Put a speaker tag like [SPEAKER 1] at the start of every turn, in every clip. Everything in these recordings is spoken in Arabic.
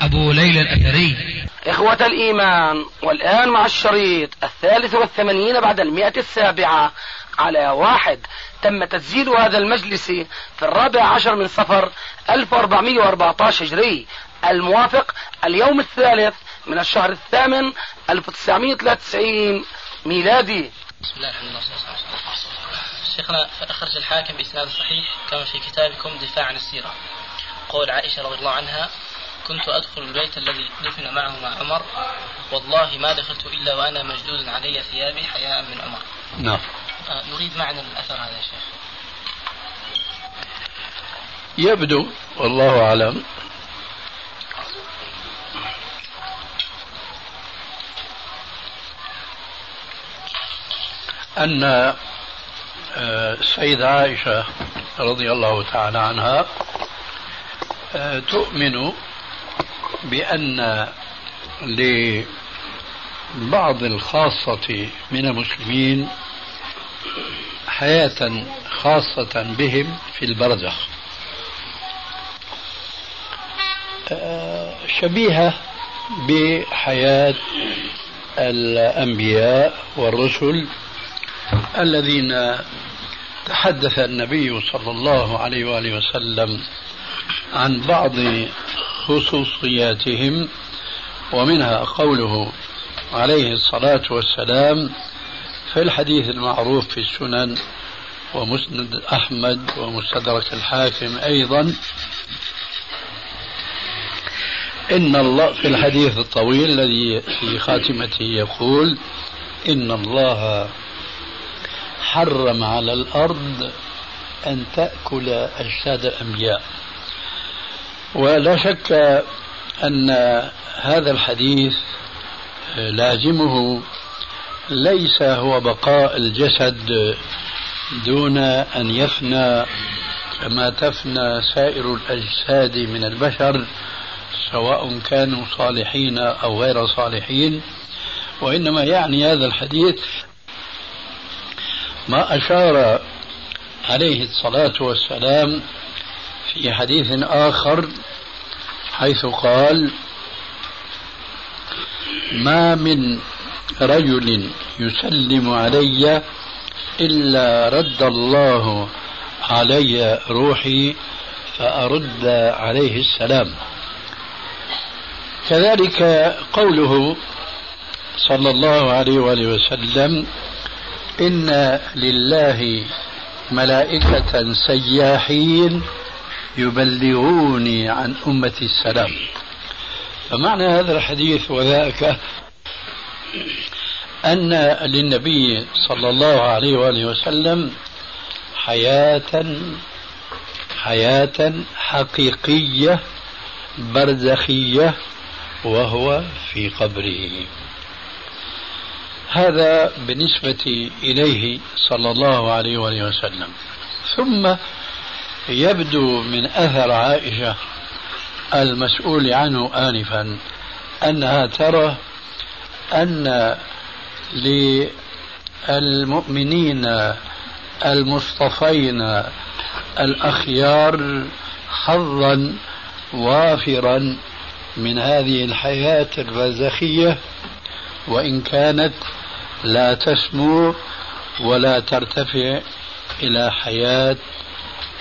[SPEAKER 1] أبو ليلى الأثري.
[SPEAKER 2] إخوة الإيمان والآن مع الشريط الثالث والثمانين بعد المئة السابعة. على واحد. تم تسجيل هذا المجلس في الرابع عشر من صفر 1414 هجري. الموافق اليوم الثالث من الشهر الثامن 1993 ميلادي.
[SPEAKER 3] بسم الله الرحمن الرحيم. شيخنا أخرج الحاكم بإسناد صحيح كما في كتابكم دفاع عن السيرة. قول عائشة رضي الله عنها كنت أدخل البيت الذي دفن معه مع عمر. والله ما دخلت إلا وأنا مجدود علي ثيابي حياء من عمر.
[SPEAKER 4] نعم.
[SPEAKER 3] آه، نريد معنى الأثر هذا يا شيخ.
[SPEAKER 4] يبدو والله أعلم. أن آه، السيدة عائشة رضي الله تعالى عنها آه، تؤمن بأن لبعض الخاصة من المسلمين حياة خاصة بهم في البرزخ. آه، شبيهة بحياة الأنبياء والرسل الذين تحدث النبي صلى الله عليه وآله وسلم عن بعض خصوصياتهم ومنها قوله عليه الصلاة والسلام في الحديث المعروف في السنن ومسند أحمد ومستدرك الحاكم أيضا إن الله في الحديث الطويل الذي في خاتمته يقول إن الله حرم على الأرض أن تأكل أجساد الأنبياء. ولا شك أن هذا الحديث لازمه ليس هو بقاء الجسد دون أن يفنى كما تفنى سائر الأجساد من البشر سواء كانوا صالحين أو غير صالحين. وإنما يعني هذا الحديث ما أشار عليه الصلاة والسلام في حديث آخر حيث قال ما من رجل يسلم علي إلا رد الله علي روحي فأرد عليه السلام. كذلك قوله صلى الله عليه وآله وسلم إن لله ملائكة سياحين يبلغوني عن أمتي السلام. فمعنى هذا الحديث وذاك أن للنبي صلى الله عليه وآله وسلم حياة حياة حقيقية برزخية وهو في قبره. هذا بالنسبة إليه صلى الله عليه وآله وسلم. ثم يبدو من أثر عائشة المسؤول عنه آنفا أنها ترى أن للمؤمنين المصطفين الأخيار حظا وافرا من هذه الحياة البرزخية وإن كانت لا تسمو ولا ترتفع إلى حياة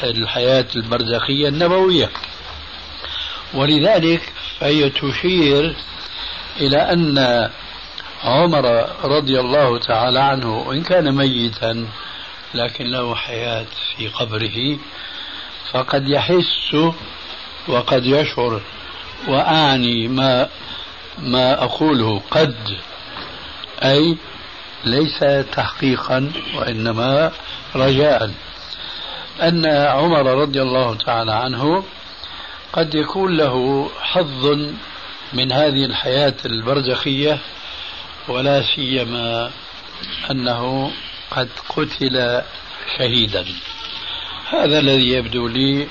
[SPEAKER 4] الحياة البرزخية النبوية. ولذلك فهي تشير إلى أن عمر رضي الله تعالى عنه وإن كان ميتا لكن له حياة في قبره فقد يحس وقد يشعر وأعني ما ما أقوله قد أي ليس تحقيقا وإنما رجاء. أن عمر رضي الله تعالى عنه قد يكون له حظ من هذه الحياة البرزخية ولا سيما أنه قد قتل شهيدا. هذا الذي يبدو لي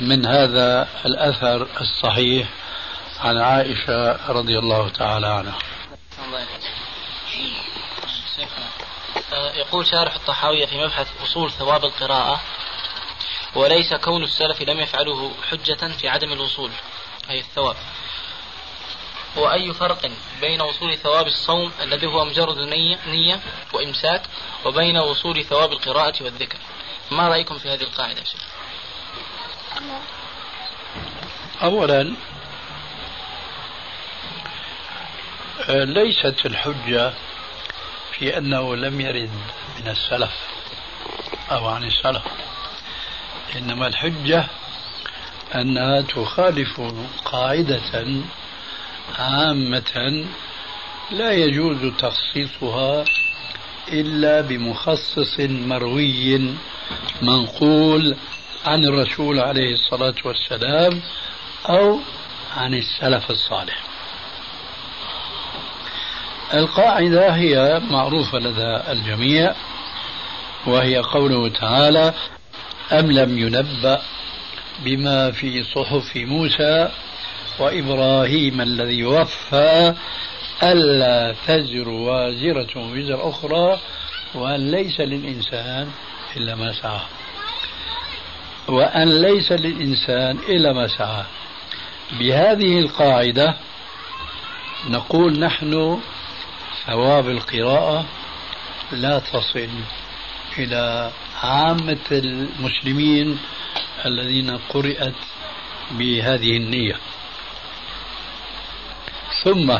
[SPEAKER 4] من هذا الأثر الصحيح عن عائشة رضي الله تعالى عنها.
[SPEAKER 3] يقول شارح الطحاوية في مبحث أصول ثواب القراءة وليس كون السلف لم يفعلوه حجة في عدم الوصول أي الثواب. وأي فرق بين وصول ثواب الصوم الذي هو مجرد نية, وإمساك وبين وصول ثواب القراءة والذكر؟ ما رأيكم في هذه القاعدة شيخ؟
[SPEAKER 4] أولا ليست الحجة في أنه لم يرد من السلف أو عن السلف. إنما الحجة أنها تخالف قاعدة عامة لا يجوز تخصيصها إلا بمخصص مروي منقول عن الرسول عليه الصلاة والسلام أو عن السلف الصالح. القاعدة هي معروفة لدى الجميع وهي قوله تعالى أم لم ينبأ بما في صحف موسى وإبراهيم الذي وفى ألا تزر وازرة وزر أخرى وأن ليس للإنسان إلا ما سعى. وأن ليس للإنسان إلا ما سعى. بهذه القاعدة نقول نحن ثواب القراءة لا تصل إلى عامة المسلمين الذين قرأت بهذه النية. ثم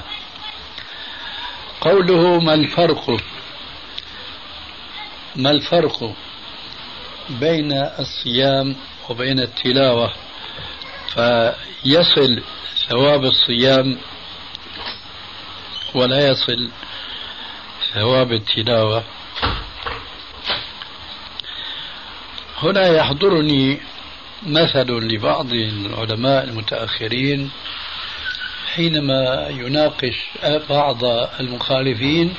[SPEAKER 4] قوله ما الفرق؟ ما الفرق بين الصيام وبين التلاوة؟ فيصل ثواب الصيام ولا يصل ثواب التلاوة هنا يحضرني مثل لبعض العلماء المتأخرين حينما يناقش بعض المخالفين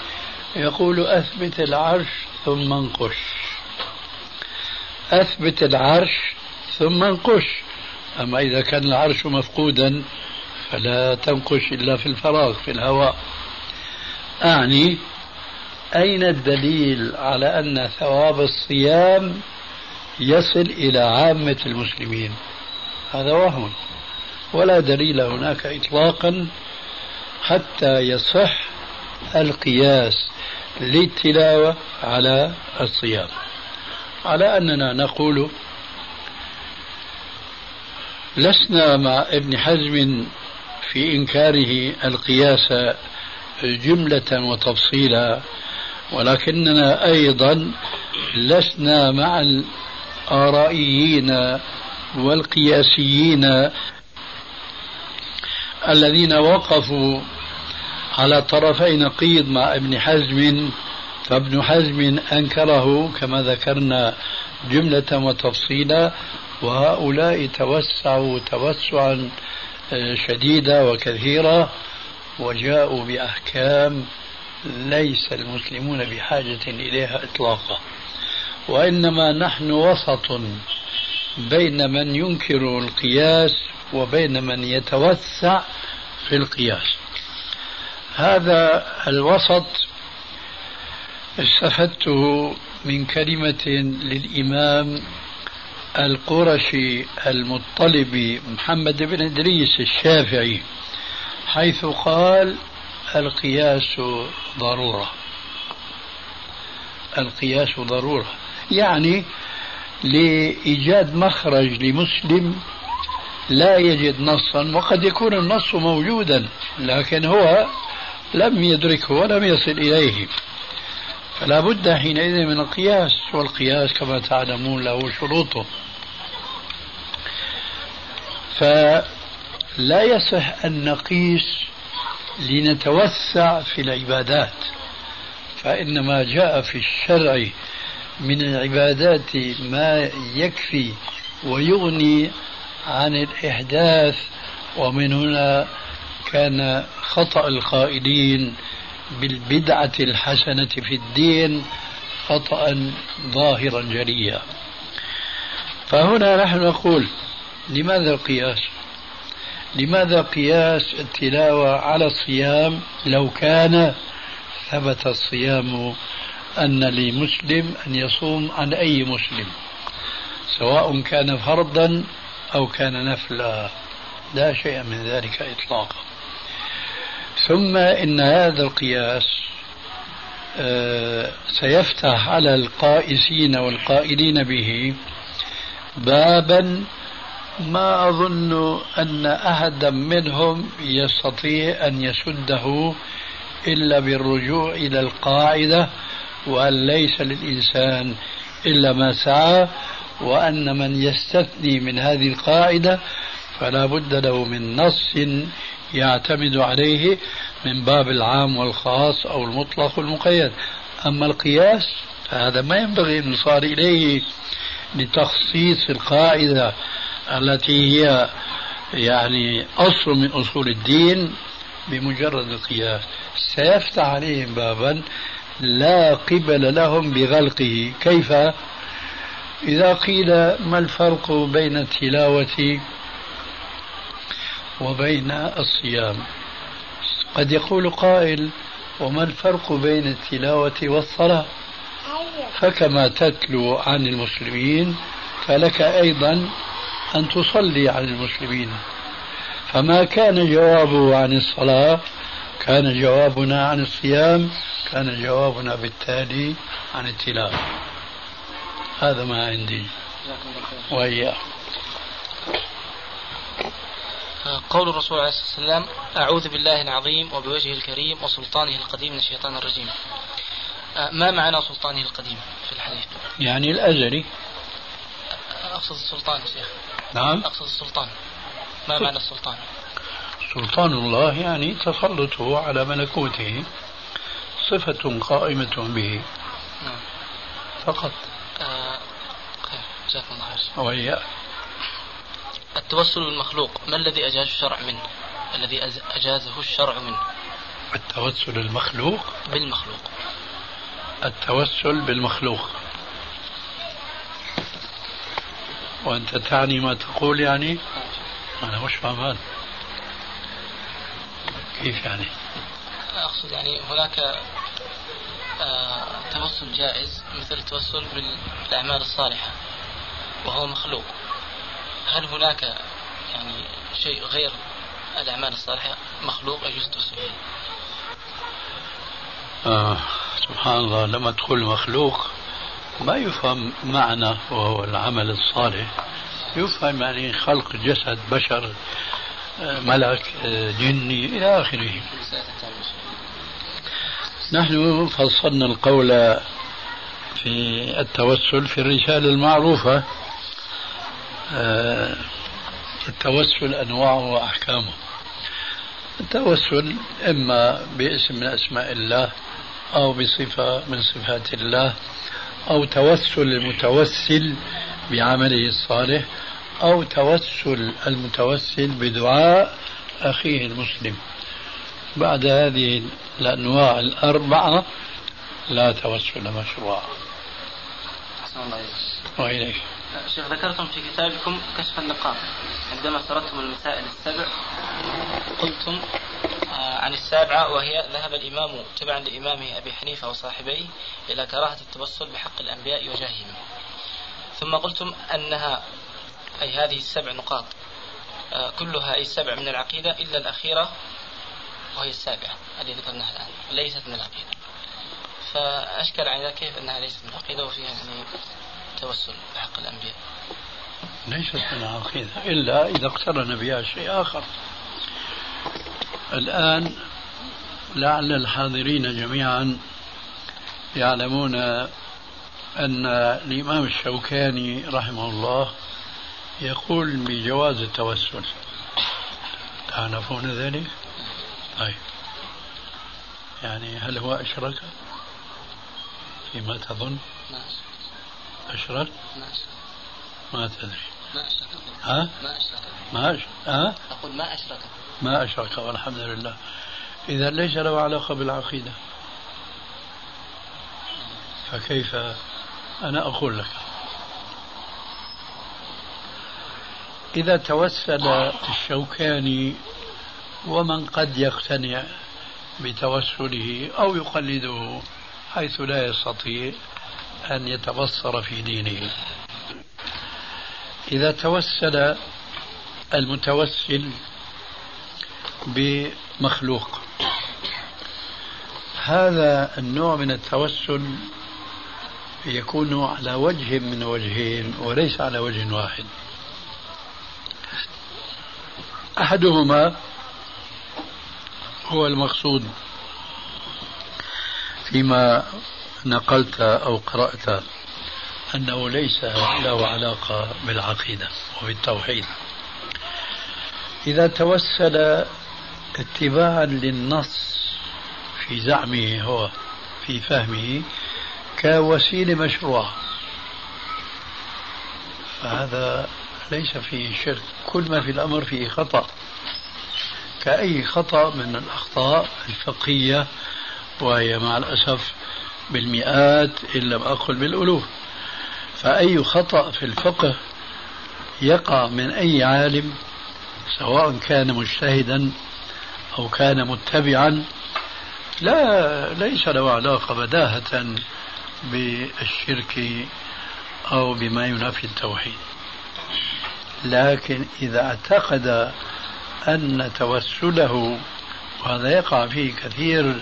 [SPEAKER 4] يقول أثبت العرش ثم انقش. أثبت العرش ثم انقش. أما إذا كان العرش مفقودا فلا تنقش إلا في الفراغ في الهواء. أعني أين الدليل على أن ثواب الصيام يصل إلى عامة المسلمين؟ هذا وهم. ولا دليل هناك إطلاقا حتى يصح القياس للتلاوة على الصيام. على أننا نقول لسنا مع ابن حزم في إنكاره القياس جملة وتفصيلا ولكننا أيضا لسنا مع الآرائيين والقياسيين الذين وقفوا على طرفي نقيض مع ابن حزم فابن حزم أنكره كما ذكرنا جملة وتفصيلا وهؤلاء توسعوا توسعا آه، شديدا وكثيرا وجاءوا بأحكام ليس المسلمون بحاجة إليها إطلاقا وإنما نحن وسط بين من ينكر القياس وبين من يتوسع في القياس. هذا الوسط استفدته من كلمة للإمام القرشي المطلبي محمد بن إدريس الشافعي حيث قال القياس ضرورة. القياس ضرورة. يعني لإيجاد مخرج لمسلم لا يجد نصا وقد يكون النص موجودا لكن هو لم يدركه ولم يصل إليه. فلا بد حينئذ من القياس والقياس كما تعلمون له شروطه. فلا يصح أن نقيس لنتوسع في العبادات. فإنما جاء في الشرع من العبادات ما يكفي ويغني عن الإحداث ومن هنا كان خطأ القائلين بالبدعة الحسنة في الدين خطأ ظاهرا جليا فهنا نحن نقول لماذا القياس؟ لماذا قياس التلاوة على الصيام لو كان ثبت الصيام أن لمسلم أن يصوم عن أي مسلم؟ سواء كان فرضا أو كان نفلا. لا شيء من ذلك إطلاقا. ثم إن هذا القياس آه، سيفتح على القائسين والقائلين به بابا ما أظن أن أحدا منهم يستطيع أن يسده إلا بالرجوع إلى القاعدة وأن ليس للإنسان إلا ما سعى وأن من يستثني من هذه القاعدة فلا بد له من نص يعتمد عليه من باب العام والخاص أو المطلق والمقيد. أما القياس فهذا ما ينبغي أن يصار إليه لتخصيص القاعدة التي هي يعني أصل من أصول الدين بمجرد القياس. سيفتح عليهم بابا لا قبل لهم بغلقه. كيف؟ إذا قيل ما الفرق بين التلاوة وبين الصيام؟ قد يقول قائل وما الفرق بين التلاوة والصلاة؟ فكما تتلو عن المسلمين فلك أيضا أن تصلي عن المسلمين. فما كان جوابه عن الصلاة كان جوابنا عن الصيام كان جوابنا بالتالي عن التلاوة. هذا ما عندي. وإياه
[SPEAKER 3] قول الرسول عليه الصلاة والسلام أعوذ بالله العظيم وبوجهه الكريم وسلطانه القديم من الشيطان الرجيم. آه، ما معنى سلطانه القديم في الحديث؟
[SPEAKER 4] يعني الأزلي.
[SPEAKER 3] أقصد السلطان شيخ.
[SPEAKER 4] نعم.
[SPEAKER 3] أقصد السلطان. ما معنى السلطان؟
[SPEAKER 4] سلطان الله يعني تسلطه على ملكوته. صفة قائمة به.
[SPEAKER 3] نعم.
[SPEAKER 4] فقط.
[SPEAKER 3] آه، جزاكم الله خير. التوسل بالمخلوق ما الذي أجاز الشرع منه؟ الذي أجازه الشرع منه؟
[SPEAKER 4] التوسل المخلوق؟
[SPEAKER 3] بالمخلوق.
[SPEAKER 4] التوسل بالمخلوق. وأنت تعني ما تقول يعني؟ أنا مش فاهمان. كيف يعني؟
[SPEAKER 3] أقصد يعني هناك آه، توسل جائز مثل التوسل بالأعمال الصالحة وهو مخلوق. هل هناك يعني شيء غير الأعمال الصالحة؟ مخلوق يجوز التوسل به؟
[SPEAKER 4] آه سبحان الله لما تقول مخلوق ما يفهم معنى وهو العمل الصالح. يفهم يعني خلق جسد بشر آه، ملك آه، جني إلى آخره. نحن فصلنا القول في التوسل في الرسالة المعروفة آه، التوسل أنواعه وأحكامه التوسل إما باسم من أسماء الله أو بصفة من صفات الله أو توسل المتوسل بعمله الصالح أو توسل المتوسل بدعاء أخيه المسلم. بعد هذه الأنواع الأربعة لا توسل مشروع
[SPEAKER 3] أحسن الله إليك.
[SPEAKER 4] وإليك.
[SPEAKER 3] شيخ ذكرتم في كتابكم كشف النقاب عندما سردتم المسائل السبع قلتم عن السابعة وهي ذهب الإمام تبعا لإمامه أبي حنيفة وصاحبيه إلى كراهة التوسل بحق الأنبياء وجاههم. ثم قلتم أنها أي هذه السبع نقاط آه، كلها أي السبع من العقيدة إلا الأخيرة وهي السابعة التي ذكرناها الآن ليست من العقيدة. فأشكل على كيف أنها ليست من العقيدة وفيها يعني توسل بحق الأنبياء.
[SPEAKER 4] ليست من العقيدة إلا إذا اقترن بها شيء آخر. الآن لعل الحاضرين جميعا يعلمون أن الإمام الشوكاني رحمه الله يقول بجواز التوسل تعرفون ذلك؟ طيب يعني هل هو أشرك؟ فيما تظن؟
[SPEAKER 3] ما أشرك
[SPEAKER 4] أشرك؟
[SPEAKER 3] ما أشرك
[SPEAKER 4] ما تدري
[SPEAKER 3] ما أشرك
[SPEAKER 4] ها؟
[SPEAKER 3] ما أشرك
[SPEAKER 4] ما أش... ها؟
[SPEAKER 3] أقول ما أشرك
[SPEAKER 4] ما أشرك والحمد لله. إذا ليس له علاقة بالعقيدة. فكيف أنا أقول لك؟ إذا توسل الشوكاني ومن قد يقتنع بتوسله أو يقلده حيث لا يستطيع أن يتبصر في دينه. إذا توسل المتوسل بمخلوق. هذا النوع من التوسل يكون على وجه من وجهين وليس على وجه واحد. أحدهما هو المقصود فيما نقلت أو قرأت أنه ليس له علاقة بالعقيدة وبالتوحيد. إذا توسل اتباعا للنص في زعمه هو في فهمه كوسيلة مشروعة. فهذا ليس فيه شرك كل ما في الأمر فيه خطأ. كأي خطأ من الأخطاء الفقهية وهي مع الأسف بالمئات إن لم أقل بالألوف. فأي خطأ في الفقه يقع من أي عالم سواء كان مجتهدا أو كان متبعا لا ليس له علاقة بداهة بالشرك أو بما ينافي التوحيد. لكن إذا اعتقد أن توسله وهذا يقع فيه كثير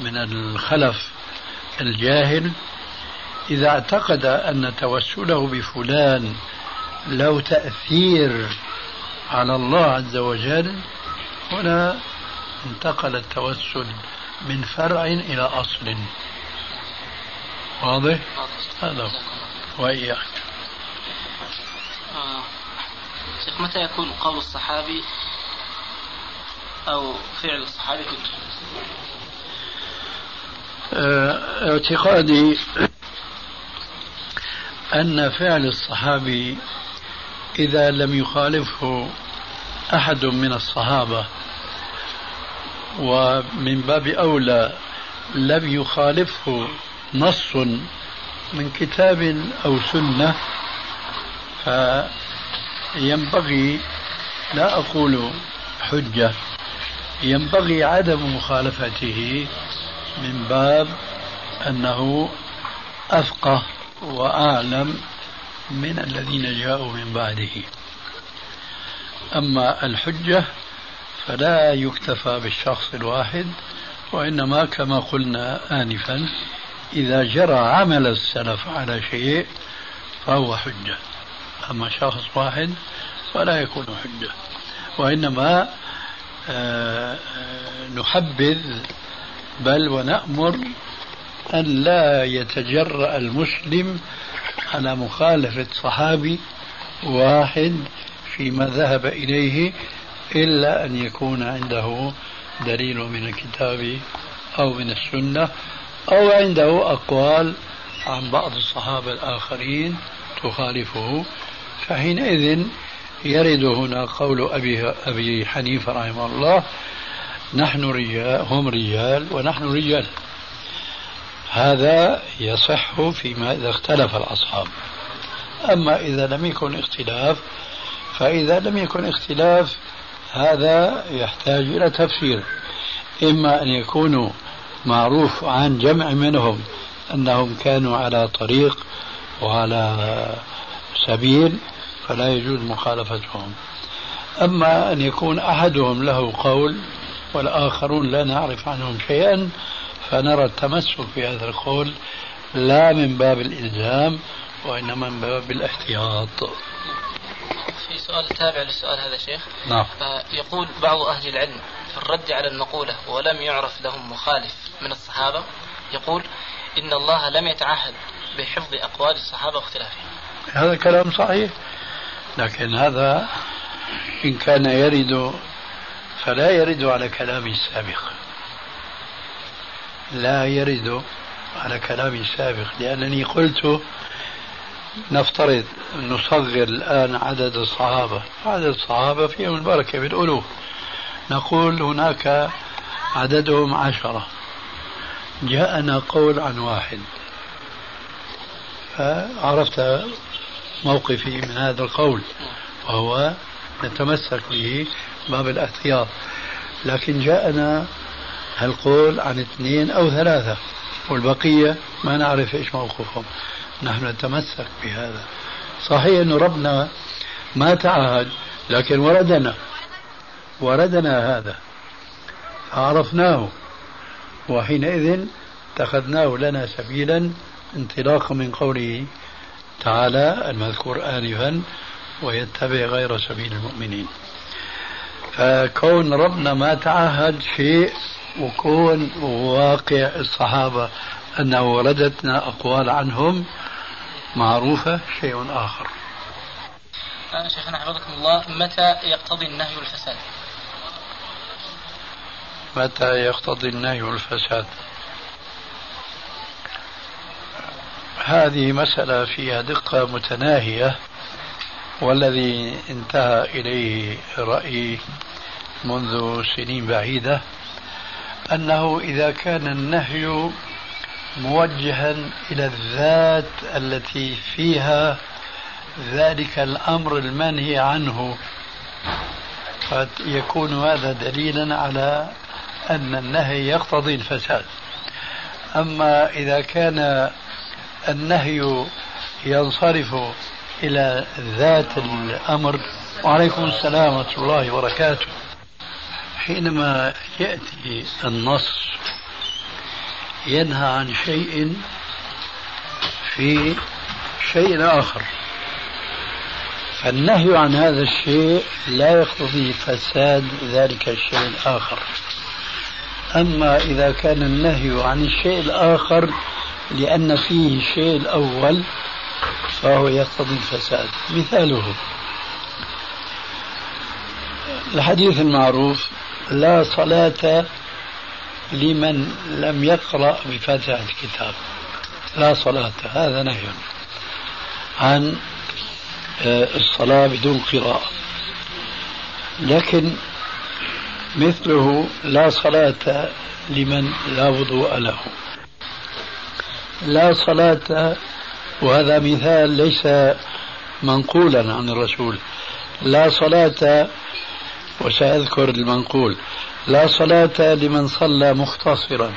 [SPEAKER 4] من الخلف الجاهل إذا اعتقد أن توسله بفلان له تأثير على الله عز وجل هنا انتقل التوسل من فرع إلى أصل واضح؟ هذا وإياك
[SPEAKER 3] آه. شيخ متى يكون قول الصحابي أو فعل الصحابي حجة؟
[SPEAKER 4] آه، اعتقادي أن فعل الصحابي إذا لم يخالفه أحد من الصحابة ومن باب أولى لم يخالفه نص من كتاب أو سنة فينبغي لا أقول حجة ينبغي عدم مخالفته من باب أنه أفقه وأعلم من الذين جاءوا من بعده. أما الحجة فلا يكتفى بالشخص الواحد وإنما كما قلنا آنفا إذا جرى عمل السلف على شيء فهو حجة. أما شخص واحد فلا يكون حجة. وإنما آه، آه، نحبذ بل ونأمر أن لا يتجرأ المسلم على مخالفة صحابي واحد فيما ذهب إليه إلا أن يكون عنده دليل من الكتاب أو من السنة أو عنده أقوال عن بعض الصحابة الآخرين تخالفه. فحينئذ يرد هنا قول أبي, أبي حنيفة رحمه الله نحن رجال هم رجال ونحن رجال. هذا يصح فيما إذا اختلف الأصحاب. أما إذا لم يكن اختلاف فإذا لم يكن اختلاف هذا يحتاج إلى تفسير. إما أن يكونوا معروف عن جمع منهم أنهم كانوا على طريق وعلى سبيل فلا يجوز مخالفتهم. أما أن يكون أحدهم له قول والآخرون لا نعرف عنهم شيئا فنرى التمسك في هذا القول لا من باب الإلزام وإنما من باب الاحتياط.
[SPEAKER 3] سؤال تابع للسؤال هذا شيخ.
[SPEAKER 4] نعم.
[SPEAKER 3] آه، يقول بعض أهل العلم في الرد على المقولة ولم يعرف لهم مخالف من الصحابة يقول إن الله لم يتعهد بحفظ أقوال الصحابة واختلافهم
[SPEAKER 4] هذا كلام صحيح لكن هذا إن كان يرد فلا يرد على كلامي السابق لا يرد على كلامي السابق لأنني قلت نفترض نصغر الآن عدد الصحابة. عدد الصحابة فيهم البركة بالألوف نقول هناك عددهم عشرة. جاءنا قول عن واحد. فعرفت موقفي من هذا القول وهو نتمسك به باب الاحتياط. لكن جاءنا هالقول عن اثنين أو ثلاثة والبقية ما نعرف إيش موقفهم. نحن نتمسك بهذا. صحيح أنه ربنا ما تعهد لكن وردنا. وردنا هذا. عرفناه. وحينئذ اتخذناه لنا سبيلا. انطلاقا من قوله تعالى المذكور آنفا ويتبع غير سبيل المؤمنين. فكون ربنا ما تعهد شيء وكون واقع الصحابة أنه وردتنا أقوال عنهم معروفة. شيء آخر.
[SPEAKER 3] آه شيخنا حفظكم الله متى يقتضي النهي الفساد
[SPEAKER 4] متى يقتضي النهي الفساد هذه مسألة فيها دقة متناهية والذي انتهى إليه رأيي منذ سنين بعيدة أنه إذا كان النهي موجها إلى الذات التي فيها ذلك الأمر المنهي عنه. قد يكون هذا دليلا على أن النهي يقتضي الفساد. أما إذا كان النهي ينصرف إلى ذات الأمر وعليكم السلام ورحمة الله وبركاته. حينما يأتي النص ينهى عن شيء في شيء آخر. فالنهي عن هذا الشيء لا يقتضي فساد ذلك الشيء الآخر. أما إذا كان النهي عن الشيء الآخر لأن فيه الشيء الأول فهو يقتضي الفساد. مثاله الحديث المعروف لا صلاة لمن لم يقرأ بفاتحة الكتاب. لا صلاة. هذا نهي عن آه، الصلاة بدون قراءة. لكن مثله لا صلاة لمن لا وضوء له. لا صلاة وهذا مثال ليس منقولا عن الرسول. لا صلاة وسأذكر المنقول. لا صلاة لمن صلى مختصرا.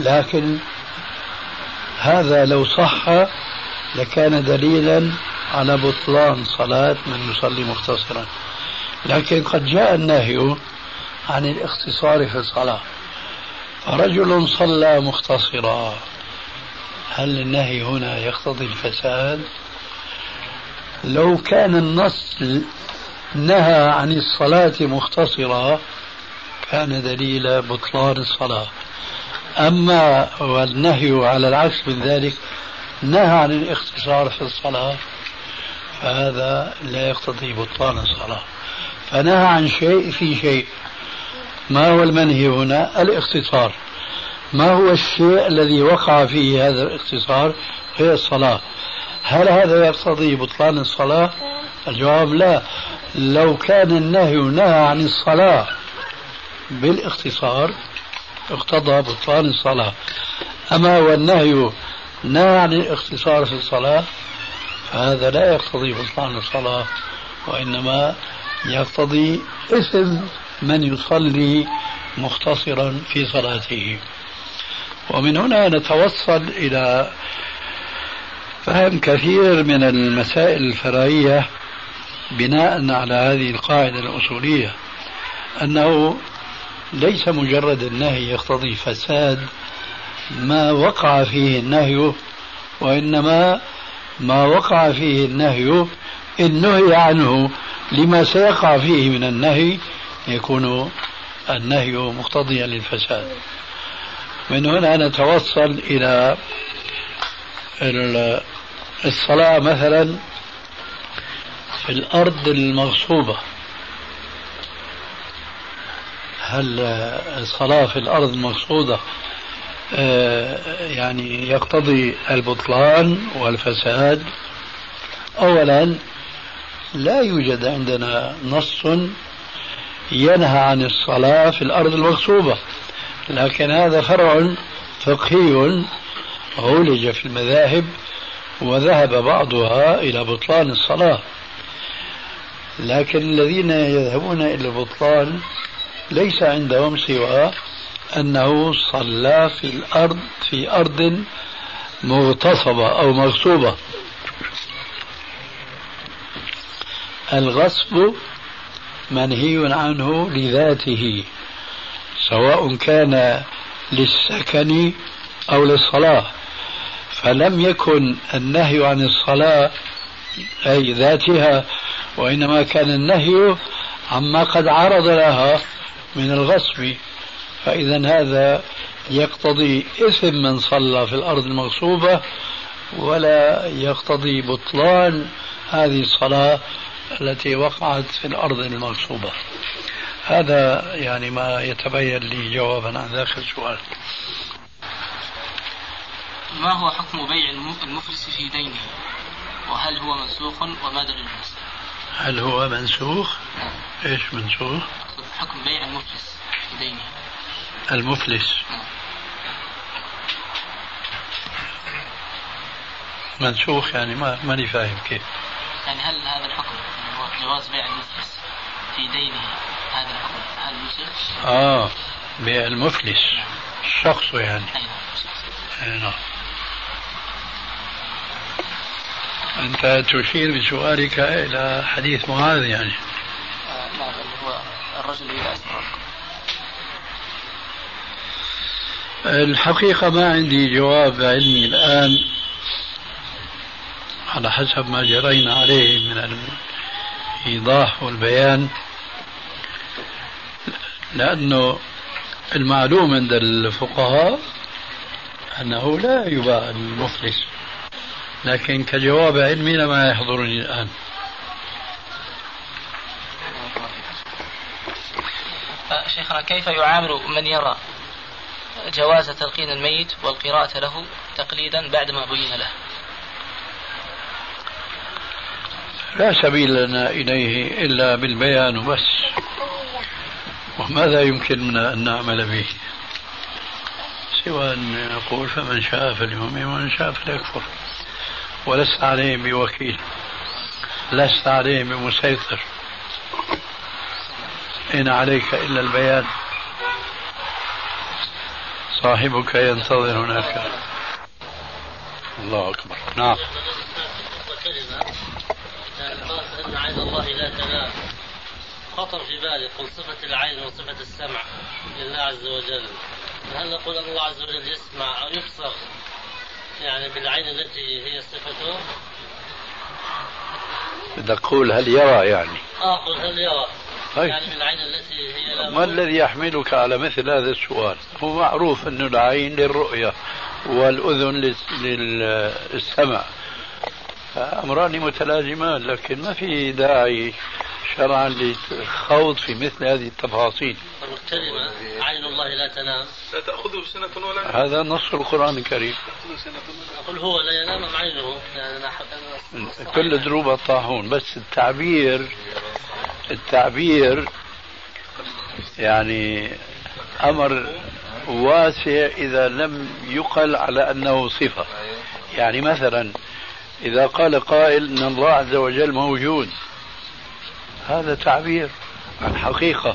[SPEAKER 4] لكن هذا لو صح لكان دليلا على بطلان صلاة من يصلي مختصرا. لكن قد جاء النهي عن الاختصار في الصلاة. فرجل صلى مختصرا. هل النهي هنا يقتضي الفساد؟ لو كان النص نهى عن الصلاة مختصرة كان دليل بطلان الصلاة. أما والنهي على العكس من ذلك نهى عن الاختصار في الصلاة فهذا لا يقتضي بطلان الصلاة. فنهى عن شيء في شيء. ما هو المنهي هنا؟ الاختصار. ما هو الشيء الذي وقع فيه هذا الاختصار؟ هي الصلاة. هل هذا يقتضي بطلان الصلاة؟ الجواب لا. لو كان النهي نهى عن الصلاة بالاختصار اقتضى بطلان الصلاة. أما والنهي نهى عن الاختصار في الصلاة فهذا لا يقتضي بطلان الصلاة وإنما يقتضي اسم من يصلي مختصرا في صلاته. ومن هنا نتوصل إلى فهم كثير من المسائل الفرعية بناء على هذه القاعدة الأصولية أنه ليس مجرد النهي يقتضي فساد ما وقع فيه النهي وإنما ما وقع فيه النهي إن نهي عنه لما سيقع فيه من النهي يكون النهي مقتضيا للفساد. من هنا نتوصل إلى الصلاة مثلا في الأرض المغصوبة. هل الصلاة في الأرض المغصوبة آه، يعني يقتضي البطلان والفساد. أولا لا يوجد عندنا نص ينهى عن الصلاة في الأرض المغصوبة لكن هذا فرع فقهي عولج في المذاهب وذهب بعضها إلى بطلان الصلاة. لكن الذين يذهبون إلى البطلان ليس عندهم سوى أنه صلى في الأرض في أرض مغتصبة أو مغصوبة. الغصب منهي عنه لذاته سواء كان للسكن أو للصلاة. فلم يكن النهي عن الصلاة أي ذاتها وإنما كان النهي عما قد عرض لها من الغصب فإذا هذا يقتضي إثم من صلى في الأرض المغصوبة ولا يقتضي بطلان هذه الصلاة التي وقعت في الأرض المغصوبة. هذا يعني ما يتبين لي جوابا عن ذاك السؤال.
[SPEAKER 3] ما هو حكم بيع المفلس في دينه؟ وهل هو منسوخ وما دليل؟ المسلم
[SPEAKER 4] هل هو منسوخ؟ إيش منسوخ؟
[SPEAKER 3] حكم بيع المفلس في دينه
[SPEAKER 4] المفلس. منسوخ يعني ما ماني فاهم كيف.
[SPEAKER 3] يعني هل هذا الحكم هو جواز بيع المفلس في دينه؟ هذا الحكم. هل يسر؟
[SPEAKER 4] آه بيع المفلس. الشخص يعني.
[SPEAKER 3] أي نعم
[SPEAKER 4] أي نعم. أنت تشير بسؤالك إلى حديث معاذ يعني
[SPEAKER 3] آه نعم اللي هو الرجل إذا أسرق
[SPEAKER 4] الحقيقة ما عندي جواب علمي الآن على حسب ما جرينا عليه من الإيضاح والبيان لأنه المعلوم عند الفقهاء أنه لا يباع المفلس لكن كجواب علمي لما يحضرني الآن.
[SPEAKER 3] شيخنا كيف يعامل من يرى جواز تلقين الميت والقراءة له تقليدا بعدما بين له؟
[SPEAKER 4] لا سبيل لنا إليه إلا بالبيان بس وماذا يمكننا أن نعمل به؟ سوى أن نقول فمن شاء فليؤمن ومن شاء فليكفر. ولست عليهم بوكيل لست عليهم بمسيطر. إن عليك إلا البيان. صاحبك ينتظر هناك. الله أكبر. نعم.
[SPEAKER 5] أن عين الله لا تنام خطر في بالي قل صفة العين وصفة السمع لله عز وجل. هل نقول أن الله عز وجل يسمع أو يبصر؟ يعني بالعين التي هي صفته؟
[SPEAKER 4] بدك تقول هل يرى يعني.
[SPEAKER 5] آه قل هل يرى.
[SPEAKER 4] طيب.
[SPEAKER 5] يعني التي هي
[SPEAKER 4] ما الذي يحملك على مثل هذا السؤال؟ هو معروف أن العين للرؤية والأذن للسمع أمران متلازمان لكن ما في داعي شرعا للخوض في مثل هذه التفاصيل.
[SPEAKER 5] الكلمة عين الله لا تنام.
[SPEAKER 6] لا تأخذه سنة ولا
[SPEAKER 4] هذا نص القرآن الكريم.
[SPEAKER 5] قل هو لا ينام عينه؟ يعني
[SPEAKER 4] كل دروب الطاحون بس التعبير التعبير يعني أمر واسع إذا لم يقل على أنه صفة. يعني مثلا إذا قال قائل أن الله عز وجل موجود. هذا تعبير عن حقيقة.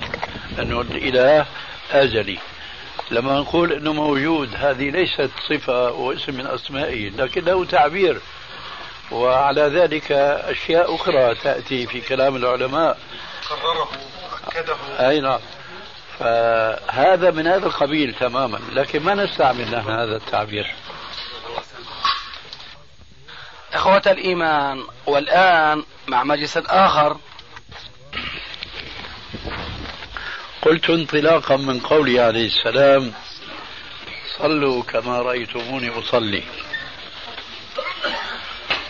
[SPEAKER 4] أنه الإله أزلي لما نقول أنه موجود هذه ليست صفة واسم من أسمائه لكن له تعبير. وعلى ذلك أشياء أخرى تأتي في كلام العلماء.
[SPEAKER 6] قرره أكده.
[SPEAKER 4] أي نعم. فهذا من هذا القبيل تماما لكن ما نستعمل نحن هذا التعبير؟
[SPEAKER 2] إخوة الإيمان والآن مع مجلس آخر.
[SPEAKER 4] قلت انطلاقا من قوله عليه السلام صلوا كما رأيتموني أصلي.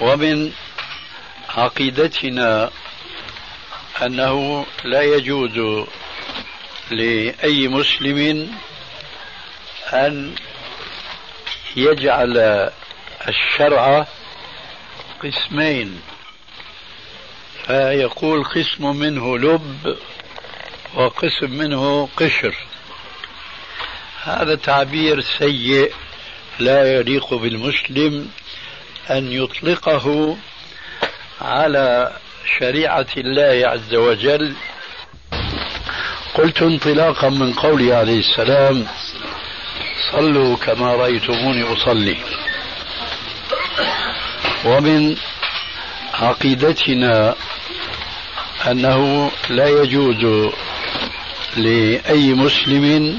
[SPEAKER 4] ومن عقيدتنا أنه لا يجوز لأي مسلم أن يجعل الشرع قسمين. فيقول قسم منه لب وقسم منه قشر. هذا تعبير سيء لا يليق بالمسلم. أن يطلقه على شريعة الله عز وجل. قلت انطلاقا من قوله عليه السلام صلوا كما رأيتموني أصلي. ومن عقيدتنا أنه لا يجوز لأي مسلم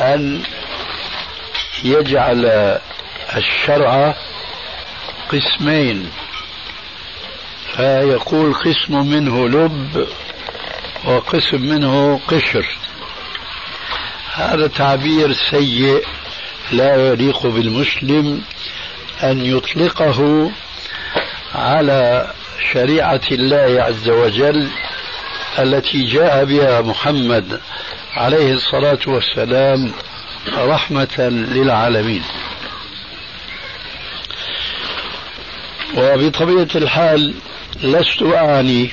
[SPEAKER 4] أن يجعل الشرع قسمين. فيقول قسم منه لب وقسم منه قشر. هذا تعبير سيء لا يليق بالمسلم أن يطلقه على شريعة الله عز وجل التي جاء بها محمد عليه الصلاة والسلام رحمة للعالمين. وبطبيعة الحال لست أعني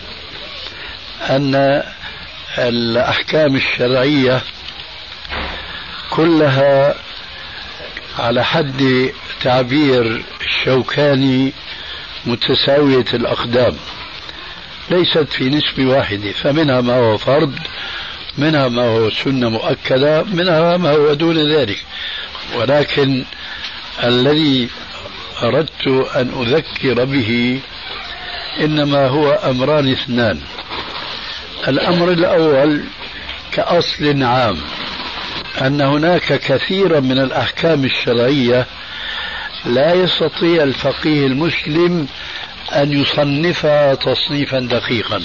[SPEAKER 4] أن الأحكام الشرعية كلها على حد تعبير الشوكاني متساوية الأقدام. ليست في نسبة واحدة فمنها ما هو فرض منها ما هو سنة مؤكدة منها ما هو دون ذلك. ولكن الذي أردت أن أذكر به إنما هو أمران اثنان. الأمر الأول كأصل عام أن هناك كثيرا من الأحكام الشرعية لا يستطيع الفقيه المسلم أن يصنفها تصنيفا دقيقا.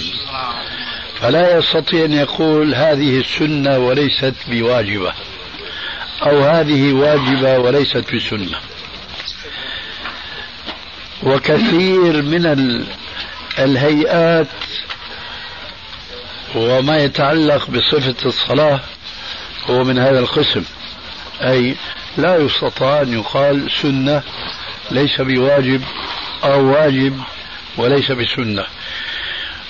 [SPEAKER 4] فلا يستطيع أن يقول هذه السنة وليست بواجبة أو هذه واجبة وليست بسنة. وكثير من الهيئات وما يتعلق بصفة الصلاة هو من هذا القسم. أي لا يستطاع أن يقال سنة ليس بواجب أو واجب وليس بسنة.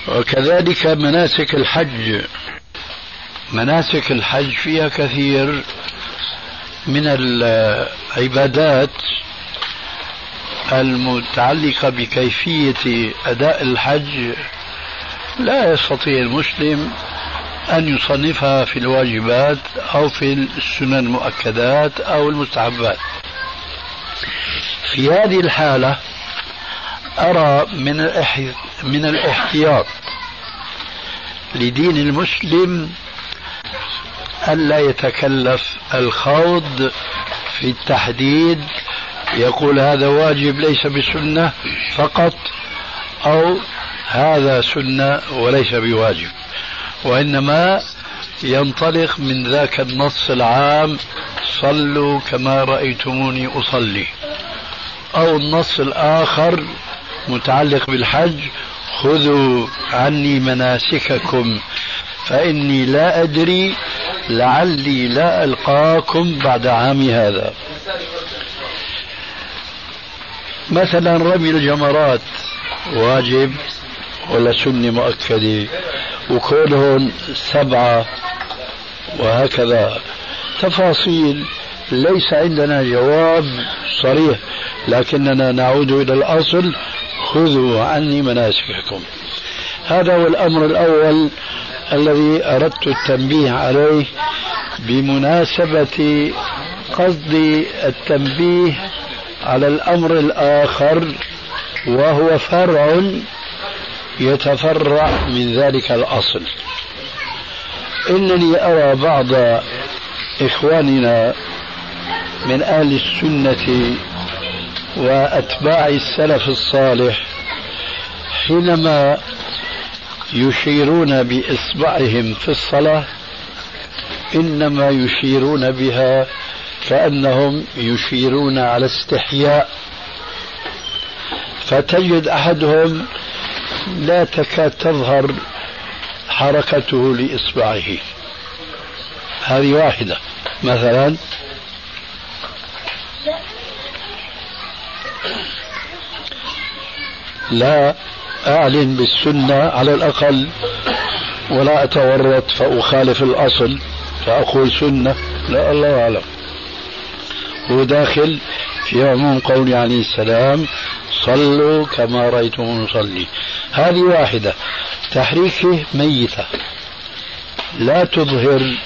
[SPEAKER 4] وكذلك مناسك الحج. مناسك الحج فيها كثير من العبادات المتعلقة بكيفية أداء الحج لا يستطيع المسلم أن يصنفها في الواجبات أو في السنن المؤكدات أو المستحبات. في هذه الحالة أرى من من الاحتياط لدين المسلم ألا يتكلف الخوض في التحديد يقول هذا واجب ليس بسنة فقط أو هذا سنة وليس بواجب وإنما ينطلق من ذاك النص العام صلوا كما رأيتموني أصلي أو النص الآخر متعلق بالحج خذوا عني مناسككم فإني لا أدري لعلي لا ألقاكم بعد عام هذا. مثلا رمي الجمرات واجب ولا سنة مؤكدة؟ وكونهم سبعة وهكذا. تفاصيل. ليس عندنا جواب صريح لكننا نعود إلى الأصل. خذوا عني مناسككم. هذا هو الأمر الأول الذي أردت التنبيه عليه بمناسبة قصد التنبيه على الأمر الآخر وهو فرع يتفرع من ذلك الأصل. إنني أرى بعض إخواننا من أهل السنة وأتباع السلف الصالح حينما يشيرون بإصبعهم في الصلاة إنما يشيرون بها كأنهم يشيرون على استحياء. فتجد أحدهم لا تكاد تظهر حركته لإصبعه. هذه واحدة. مثلا لا أعلن بالسنة على الأقل ولا أتورط فأخالف الأصل فأقول سنة. لا الله أعلم. هو داخل في عموم قول عليه السلام صلوا كما رأيتم نصلي. هذه واحدة. تحريكه ميتة. لا تظهر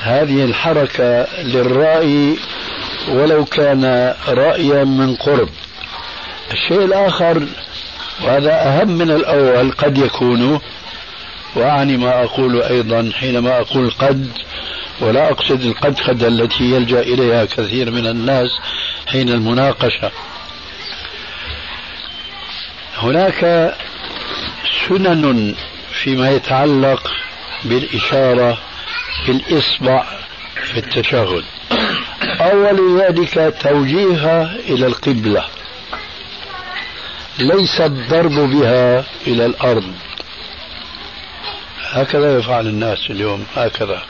[SPEAKER 4] هذه الحركة للرأي ولو كان رأيا من قرب. الشيء الآخر وهذا أهم من الأول قد يكون وأعني ما أقول أيضا حينما أقول قد ولا أقصد القد قد التي يلجأ إليها كثير من الناس حين المناقشة. هناك سنن فيما يتعلق بالإشارة بالإصبع في التشهد أول ذلك توجيهها إلى القبلة. ليس الضرب بها إلى الأرض. هكذا يفعل الناس اليوم هكذا.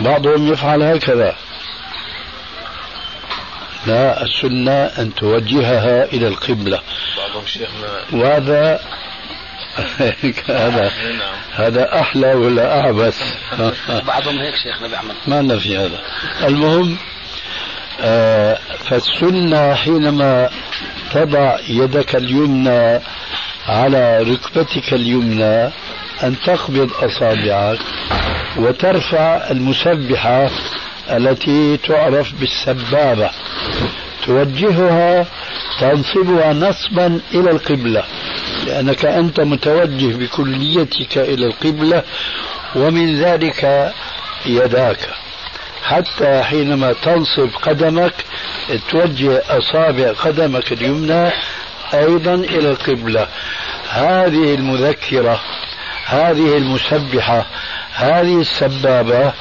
[SPEAKER 4] بعضهم يفعل هكذا. لا السنة أن توجهها إلى القبلة.
[SPEAKER 6] بعضهم شيخنا
[SPEAKER 4] وهذا هذا. هذا أحلى ولا أعبث؟
[SPEAKER 2] بعضهم هيك شيخنا بيعمل.
[SPEAKER 4] ما لنا في هذا. المهم آه فالسنة حينما تضع يدك اليمنى على ركبتك اليمنى أن تقبض أصابعك وترفع المسبحة التي تعرف بالسبابة. توجهها تنصبها نصبا إلى القبلة لأنك أنت متوجه بكليتك إلى القبلة ومن ذلك يداك. حتى حينما تنصب قدمك توجه أصابع قدمك اليمنى أيضا إلى القبلة. هذه المذكرة هذه المسبحة هذه السبابة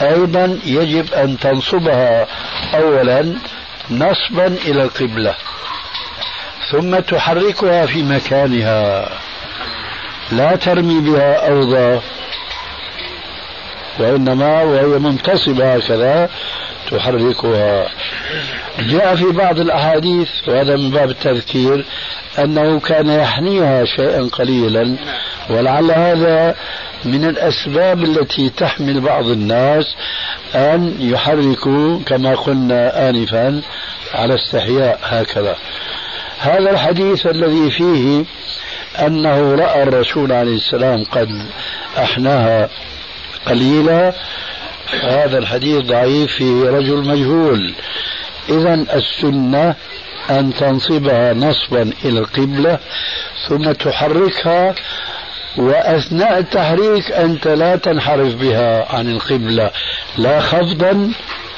[SPEAKER 4] أيضا يجب أن تنصبها. أولا نصبا إلى القبلة ثم تحركها في مكانها. لا ترمي بها أوضى وإنما وهي منتصبة هكذا تحركها. جاء في بعض الأحاديث وهذا من باب التذكير أنه كان يحنيها شيئا قليلا ولعل هذا من الأسباب التي تحمل بعض الناس أن يحركوا كما قلنا آنفا على استحياء هكذا. هذا الحديث الذي فيه أنه رأى الرسول عليه السلام قد أحناها قليلا هذا الحديث ضعيف في رجل مجهول. إذا السنة أن تنصبها نصبا إلى القبلة ثم تحركها وأثناء التحريك أنت لا تنحرف بها عن القبلة لا خفضا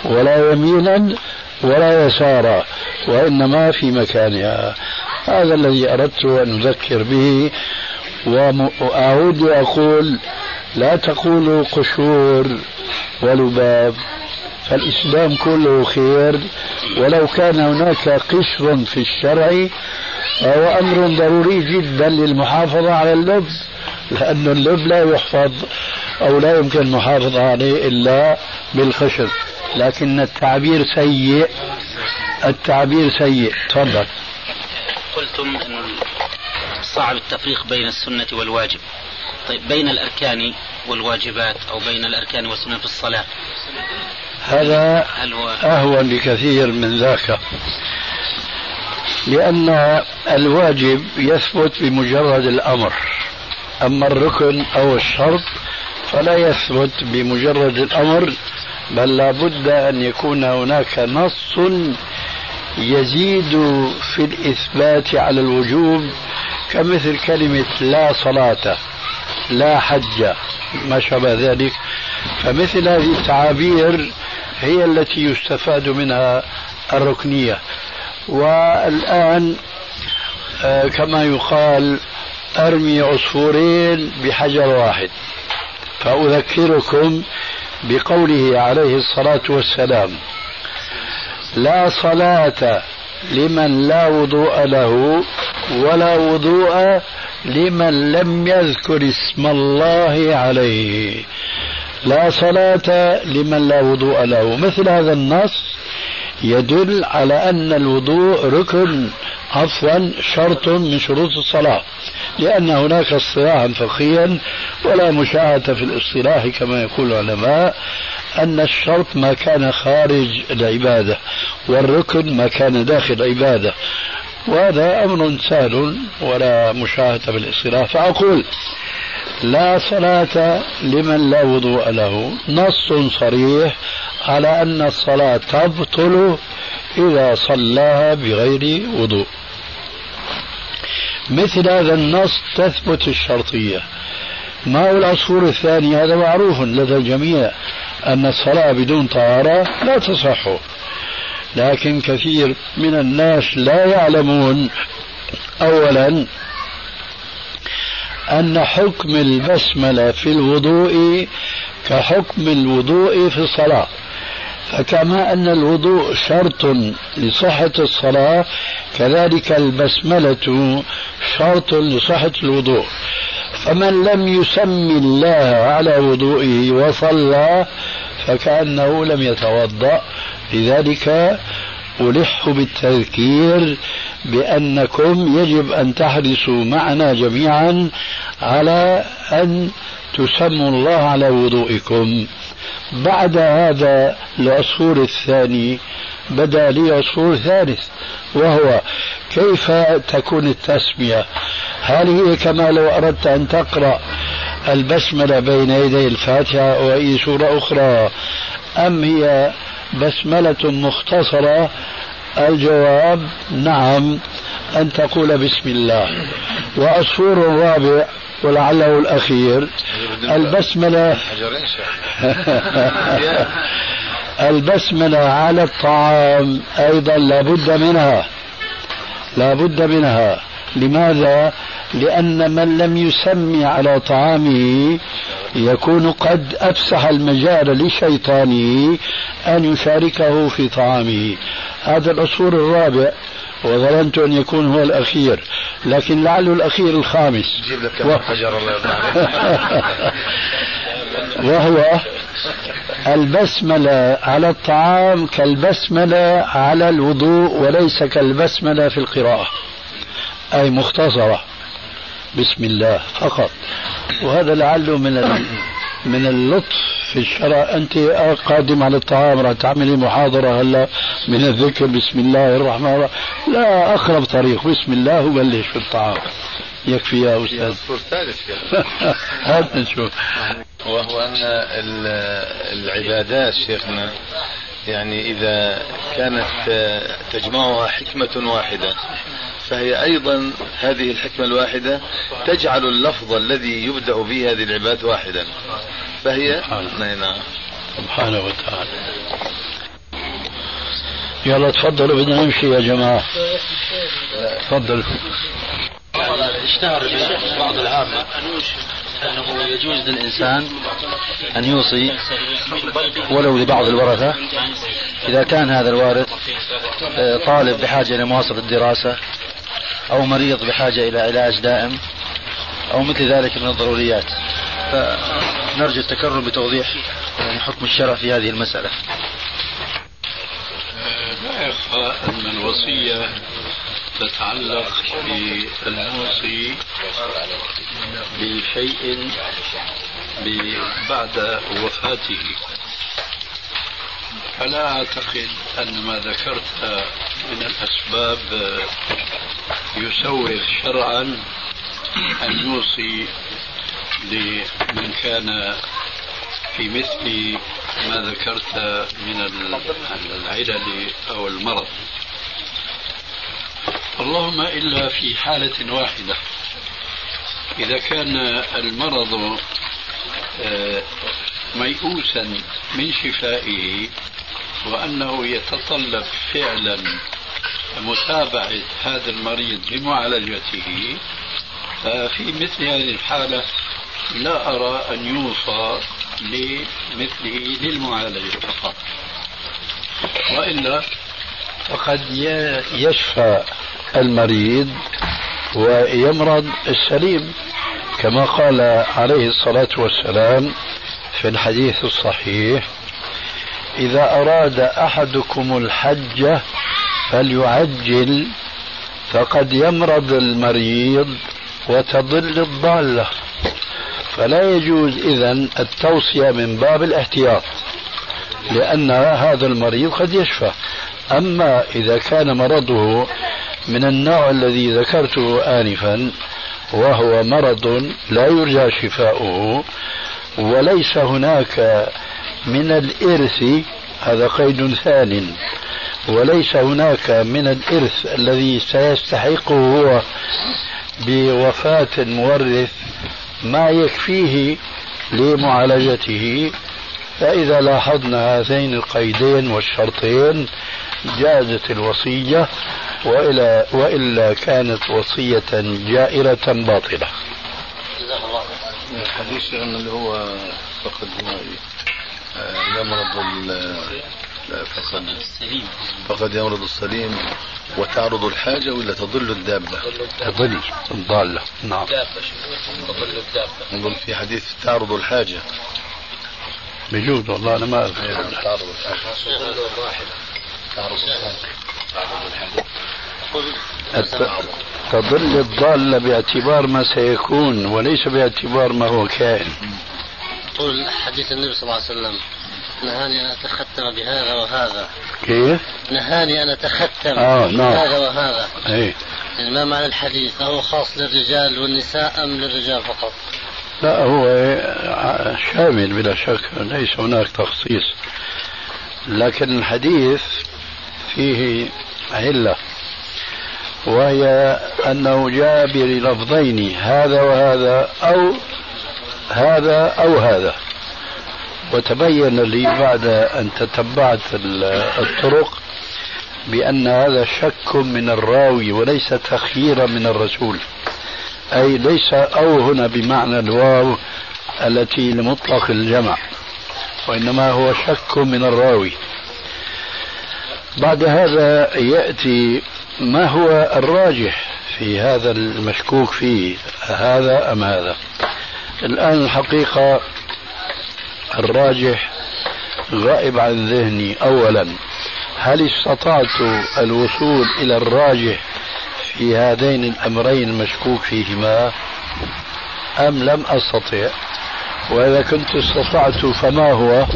[SPEAKER 4] ولا يمينا ولا يسارا وإنما في مكانها. هذا الذي أردت أن أذكر به وأعود وأقول لا تقولوا قشور ولباب. فالإسلام كله خير ولو كان هناك قشر في الشرع فهو أمر ضروري جدا للمحافظة على اللب لأن اللب لا يحفظ أو لا يمكن المحافظة عليه إلا بالقشر لكن التعبير سيء التعبير سيء. تفضل.
[SPEAKER 7] قلتم أن صعب التفريق بين السنة والواجب. طيب بين الأركان والواجبات أو بين الأركان والسنة في الصلاة؟
[SPEAKER 4] هذا أهون بكثير من ذاك لأن الواجب يثبت بمجرد الأمر أما الركن أو الشرط فلا يثبت بمجرد الأمر بل لابد أن يكون هناك نص يزيد في الإثبات على الوجوب كمثل كلمة لا صلاة لا حج ما شابه ذلك فمثل هذه التعابير هي التي يستفاد منها الركنية. والآن آه، كما يقال أرمي عصفورين بحجر واحد. فأذكركم بقوله عليه الصلاة والسلام لا صلاة لمن لا وضوء له ولا وضوء لمن لم يذكر اسم الله عليه. لا صلاة لمن لا وضوء له. مثل هذا النص يدل على أن الوضوء ركن عفوا شرط من شروط الصلاة. لأن هناك اصطلاحا فقهيا ولا مشاهدة في الاصطلاح كما يقول العلماء أن الشرط ما كان خارج العبادة والركن ما كان داخل العبادة. وهذا أمر سهل ولا مشاهدة بالاصطلاح فأقول لا صلاة لمن لا وضوء له. نص صريح على أن الصلاة تبطل إذا صلاها بغير وضوء. مثل هذا النص تثبت الشرطية. ماء العصفور الثاني هذا معروف لدى الجميع أن الصلاة بدون طهارة لا تصح. لكن كثير من الناس لا يعلمون أولا أن حكم البسملة في الوضوء كحكم الوضوء في الصلاة. فكما أن الوضوء شرط لصحة الصلاة كذلك البسملة شرط لصحة الوضوء. فمن لم يسمي الله على وضوئه وصلى فكأنه لم يتوضأ. لذلك ألح بالتذكير بأنكم يجب أن تحرصوا معنا جميعا على أن تسموا الله على وضوئكم. بعد هذا العصفور الثاني بدا لي عصفور ثالث وهو كيف تكون التسمية؟ هل هي كما لو أردت أن تقرأ البسملة بين يدي الفاتحة أو أي سورة أخرى أم هي بسملة مختصرة. الجواب نعم أن تقول بسم الله. وعصفور رابع ولعله الأخير. البسملة البسملة على الطعام أيضا لابد منها. لابد منها. لماذا؟ لأن من لم يسمي على طعامه يكون قد أفسح المجال لشيطانه أن يشاركه في طعامه. هذا العصفور الرابع وظننت أن يكون هو الأخير لكن لعله الأخير الخامس.
[SPEAKER 8] جيب لك و... حجر الله
[SPEAKER 4] وهو البسملة على الطعام كالبسملة على الوضوء وليس كالبسملة في القراءة. أي مختصرة. بسم الله فقط. وهذا لعله من من اللطف في الشرع. أنت قادم على الطعام راح تعملي محاضرة هلا من الذكر. بسم الله الرحمن الرحيم. لا أقرب طريق. بسم الله وبلش في الطعام. يكفي يا أستاذ.
[SPEAKER 8] الثالث
[SPEAKER 4] هات نشوف.
[SPEAKER 8] وهو أن العبادات شيخنا يعني إذا كانت تجمعها حكمة واحدة فهي أيضا هذه الحكمة الواحدة تجعل اللفظ الذي يبدأ به هذه العبادة واحدا. فهي
[SPEAKER 4] نعم. سبحانه وتعالى. يلا تفضلوا بدنا نمشي يا جماعة. تفضلوا.
[SPEAKER 9] اشتهر بعض العامة أنه يجوز للإنسان أن يوصي ولو لبعض الورثة. إذا كان هذا الوارث آه، طالب بحاجة إلى مواصلة الدراسة أو مريض بحاجة إلى علاج دائم أو مثل ذلك من الضروريات. فنرجو التكرم بتوضيح يعني حكم الشرع في هذه المسألة.
[SPEAKER 4] لا يخفى أن الوصية تتعلق بالموصي بشيء بعد وفاته. فلا أعتقد أن ما ذكرت من الأسباب يسوغ شرعا أن يوصي لمن كان في مثل ما ذكرت من العلل أو المرض. اللهم إلا في حالة واحدة. إذا كان المرض آه، ميؤوسا من شفائه وأنه يتطلب فعلا متابعة هذا المريض لمعالجته ففي مثل هذه الحالة لا أرى أن يوصى لمثله للمعالجة فقط. وإلا فقد يشفى المريض ويمرض السليم كما قال عليه الصلاة والسلام في الحديث الصحيح إذا أراد أحدكم الحج فليعجل فقد يمرض المريض وتضل الضالة. فلا يجوز إذا التوصية من باب الاحتياط لأن هذا المريض قد يشفى. أما إذا كان مرضه من النوع الذي ذكرته آنفا وهو مرض لا يرجى شفاؤه وليس هناك من الإرث هذا قيد ثان وليس هناك من الإرث الذي سيستحقه هو بوفاة المورث ما يكفيه لمعالجته. فإذا لاحظنا هذين القيدين والشرطين جازت الوصية وإلا, وإلا كانت وصية جائرة باطلة.
[SPEAKER 8] الحديث اللي هو فقد يمرض فقد السليم فقد يمرض السليم وتعرض الحاجة ولا تضل الدابة
[SPEAKER 4] تضل الضالة نعم
[SPEAKER 8] تضل الدابة نقول في حديث تعرض الحاجة
[SPEAKER 4] بجوز والله أنا ما أذكر
[SPEAKER 8] إيه، تعرض الحاجة تعرض
[SPEAKER 4] الحاجة تضل الضالة باعتبار ما سيكون وليس باعتبار ما هو كائن.
[SPEAKER 5] قول حديث النبي صلى الله عليه وسلم نهاني أن أتختم بهذا وهذا.
[SPEAKER 4] كيف؟
[SPEAKER 5] نهاني أن أتختم
[SPEAKER 4] آه نعم.
[SPEAKER 5] بهذا وهذا.
[SPEAKER 4] إيه.
[SPEAKER 5] يعني ما معنى الحديث هو خاص للرجال والنساء أم للرجال فقط؟
[SPEAKER 4] لا هو شامل بلا شك ليس هناك تخصيص. لكن الحديث فيه علة. وهي أنه جاء بلفظين هذا وهذا أو هذا أو هذا. وتبين لي بعد أن تتبعت الطرق بأن هذا شك من الراوي وليس تخييرا من الرسول. أي ليس أو هنا بمعنى الواو التي لمطلق الجمع وإنما هو شك من الراوي. بعد هذا يأتي ما هو الراجح في هذا المشكوك فيه هذا أم هذا؟ الآن الحقيقة الراجح غائب عن ذهني. أولا هل استطعت الوصول إلى الراجح في هذين الأمرين المشكوك فيهما؟ أم لم أستطع؟ وإذا كنت استطعت فما هو؟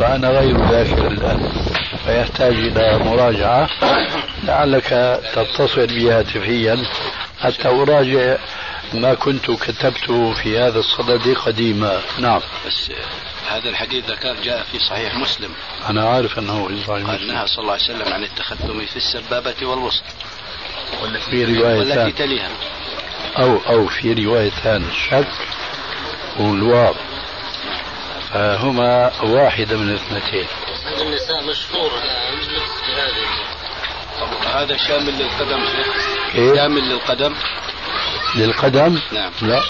[SPEAKER 4] فأنا غير ذاكر الآن. فيحتاج إلى مراجعة. لعلك تتصل بي هاتفيا حتى أراجع ما كنت كتبته في هذا الصدد قديما. نعم.
[SPEAKER 9] بس هذا الحديث ذكر جاء في صحيح مسلم.
[SPEAKER 4] أنا عارف أنه في صحيح مسلم.
[SPEAKER 9] قال نهى صلى الله عليه وسلم عن التختم في السبابة والوسط.
[SPEAKER 4] في رواية
[SPEAKER 9] والتي تليها.
[SPEAKER 4] أو أو في روايتان شك والواو. فهما واحدة من الاثنتين
[SPEAKER 5] عند النساء مشهور بهذه
[SPEAKER 9] هذا شامل للقدم
[SPEAKER 4] كيف؟
[SPEAKER 9] شامل للقدم؟
[SPEAKER 4] للقدم؟
[SPEAKER 9] نعم.
[SPEAKER 4] لا.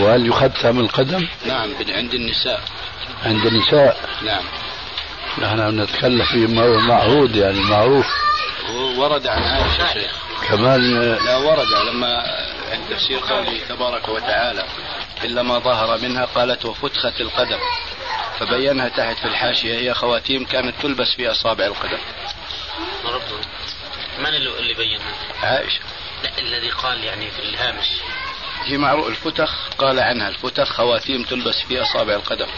[SPEAKER 4] وهل يختم القدم؟
[SPEAKER 9] نعم عند النساء.
[SPEAKER 4] عند النساء؟
[SPEAKER 9] نعم.
[SPEAKER 4] نحن نتكلم فيما هو معهود يعني معروف.
[SPEAKER 9] ورد عن عائشة شيخ.
[SPEAKER 4] كمان
[SPEAKER 9] لا ورد لما عند تفسير قوله تبارك وتعالى إلا ما ظهر منها قالت وفتخت القدم. فبينها تحت في الحاشية. هي خواتيم كانت تلبس في أصابع القدم.
[SPEAKER 3] من اللي بينها؟
[SPEAKER 9] عائشة.
[SPEAKER 3] لا الذي قال يعني في الهامش.
[SPEAKER 9] هي معروف الفتخ قال عنها. الفتخ خواتيم تلبس في أصابع القدم.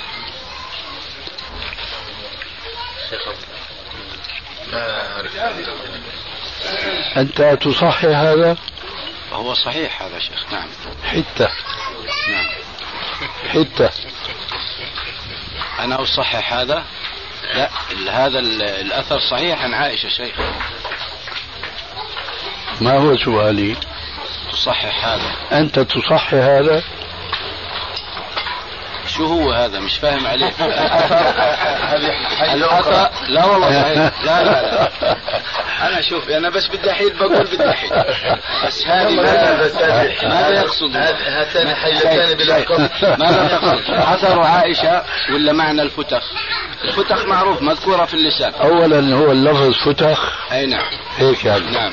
[SPEAKER 4] أنت تصحح هذا؟
[SPEAKER 9] هو صحيح هذا شيخ. نعم.
[SPEAKER 4] حتة.
[SPEAKER 9] نعم.
[SPEAKER 4] حتة.
[SPEAKER 9] أنا أصحح هذا؟ لا هذا الأثر صحيح عن عائشة شيخ.
[SPEAKER 4] ما هو سؤالي؟
[SPEAKER 9] تصحح هذا.
[SPEAKER 4] أنت تصحح هذا؟
[SPEAKER 9] شو هو هذا؟ مش فاهم عليك الأثر لا والله صحيح. لا لا لا. أنا شوف أنا بس بدي أحيل بقول بدي أحيل بس هذه ماذا يقصد
[SPEAKER 8] هاتان حيلتان بلا
[SPEAKER 9] ماذا يقصد أثر عائشة ولا معنى الفتخ؟ الفتخ معروف مذكورة في اللسان.
[SPEAKER 4] أولا هو اللفظ فتخ.
[SPEAKER 9] أي نعم.
[SPEAKER 4] هيك يعني.
[SPEAKER 9] نعم.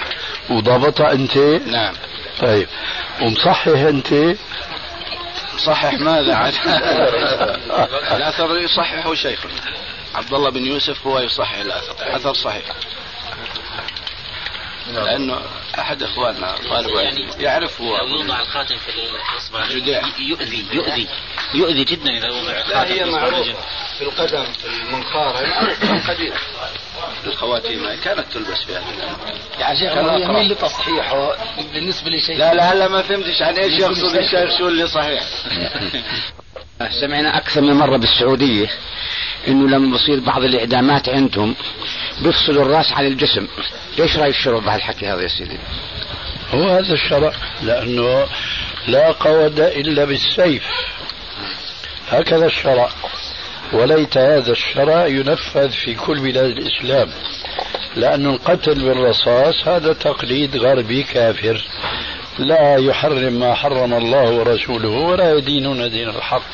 [SPEAKER 4] وضبطها أنت.
[SPEAKER 9] نعم.
[SPEAKER 4] طيب. ومصحح أنت.
[SPEAKER 9] صحح ماذا عن الأثر يصححه شيخ. عبد الله بن يوسف هو يصحح الأثر أثر صحيح.
[SPEAKER 10] لأنه أحد إخواننا طالب علم. يعرف هو
[SPEAKER 7] لو يوضع الخاتم في الاصبع. يؤذي يؤذي يؤذي جدا إذا وضع
[SPEAKER 10] لا
[SPEAKER 7] الخاتم
[SPEAKER 10] هي
[SPEAKER 7] في إصبع
[SPEAKER 10] معروف.
[SPEAKER 7] الرجل.
[SPEAKER 10] في القدم في المنخار قديم الخواتيم كانت تلبس في هذه
[SPEAKER 2] يعني شيخ. يميل لتصحيحه بالنسبة لشيء
[SPEAKER 10] لا لا هلا ما فهمتش. عن إيش يقصد الشيخ شو اللي صحيح؟
[SPEAKER 11] سمعنا أكثر من مرة بالسعودية إنه لما بصير بعض الإعدامات عندهم بيفصلوا الرأس عن الجسم. إيش رأي الشرع بهالحكي هذا يا سيدي؟
[SPEAKER 4] هو هذا الشرع لأنه لا قود إلا بالسيف. هكذا الشرع. وليت هذا الشرع ينفذ في كل بلاد الإسلام. لأن القتل بالرصاص هذا تقليد غربي كافر. لا يحرم ما حرم الله ورسوله ولا يدينون دين الحق.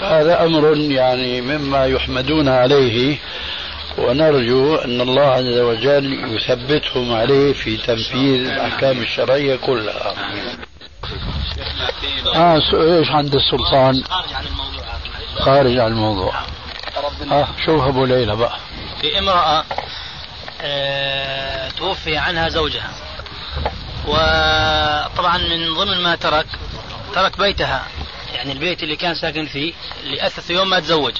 [SPEAKER 4] هذا أمر يعني مما يحمدون عليه. ونرجو أن الله عز وجل يثبتهم عليه في تنفيذ الأحكام الشرعية كلها. آه إيش عند السلطان. خارج عن الموضوع. آه شوف ابو ليلى بقى؟
[SPEAKER 12] في امرأة آه، توفي عنها زوجها. وطبعا من ضمن ما ترك ترك بيتها يعني البيت اللي كان ساكن فيه اللي أسس يوم ما تزوج.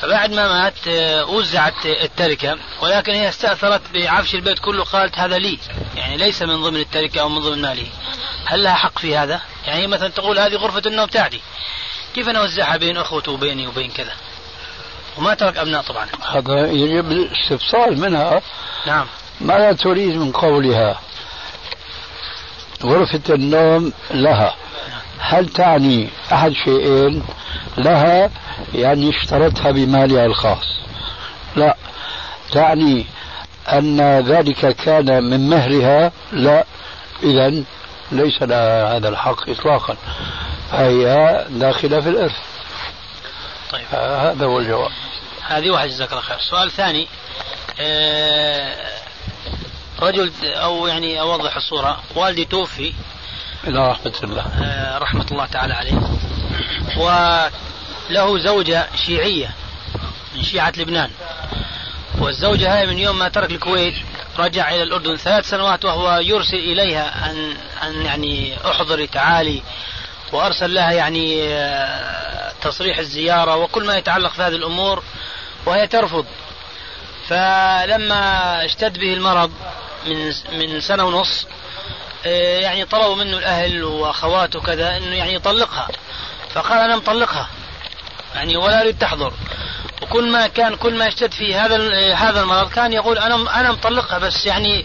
[SPEAKER 12] فبعد ما مات آه، وزعت التركة. ولكن هي استأثرت بعفش البيت كله قالت هذا لي. يعني ليس من ضمن التركة أو من ضمن ماله. هل لها حق في هذا؟ يعني مثلا تقول هذه غرفة النوم بتاعتي كيف أنا أوزعها بين أخوته وبيني وبين كذا؟ وما ترك أبناء طبعا.
[SPEAKER 4] هذا يجب الاستفصال منها.
[SPEAKER 12] نعم.
[SPEAKER 4] ماذا تريد من قولها. غرفة النوم لها. هل تعني أحد شيئين؟ لها يعني اشترتها بمالها الخاص. لا. تعني أن ذلك كان من مهرها؟ لا. إذا ليس لها هذا الحق إطلاقا. هي داخلة في الإرث.
[SPEAKER 12] طيب.
[SPEAKER 4] هذا هو الجواب.
[SPEAKER 12] هذه واحد جزاك الله خير. سؤال ثاني. آه، رجل أو يعني أوضح الصورة. والدي توفي.
[SPEAKER 4] إلى رحمة الله.
[SPEAKER 12] آه، رحمة الله تعالى عليه. وله زوجة شيعية من شيعة لبنان. والزوجة هاي من يوم ما ترك الكويت رجع إلى الأردن ثلاث سنوات وهو يرسل إليها ان أن يعني احضري تعالي. وارسل لها يعني آه، تصريح الزيارة وكل ما يتعلق في هذه الأمور وهي ترفض. فلما اشتد به المرض من من سنة ونص آه، يعني طلبوا منه الأهل وأخواته كذا إنه يعني يطلقها. فقال أنا مطلقها. يعني ولا أريد تحضر. وكل ما كان كل ما اشتد في هذا ال- هذا المرض كان يقول أنا أنا مطلقها بس يعني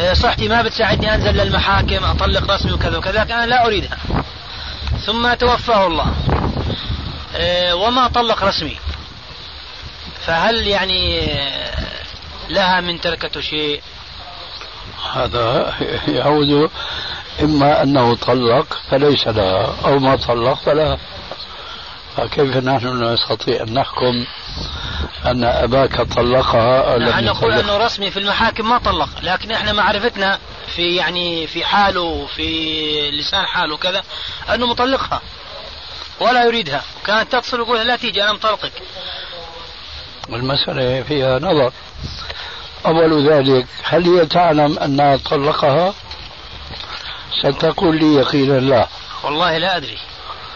[SPEAKER 12] آه، صحتي ما بتساعدني أنزل للمحاكم أطلق رسمي وكذا وكذا أنا لا أريدها. ثم توفاه الله. آه، وما طلق رسمي. فهل يعني آه، لها من تركته شيء؟
[SPEAKER 4] هذا يعود إما أنه طلق فليس لها أو ما طلق فلها. فكيف نحن نستطيع أن نحكم؟ أن أباك طلقها أو لم
[SPEAKER 12] نحن نقول
[SPEAKER 4] يطلقها.
[SPEAKER 12] أنه رسمي في المحاكم ما طلق لكن إحنا معرفتنا في يعني في حاله وفي لسان حاله كذا أنه مطلقها ولا يريدها. كانت تتصل ويقول لا تيجي أنا مطلقك.
[SPEAKER 4] المسألة فيها نظر. أول ذلك هل هي تعلم أنها طلقها؟ ستقول لي يقينا لا.
[SPEAKER 12] والله لا أدري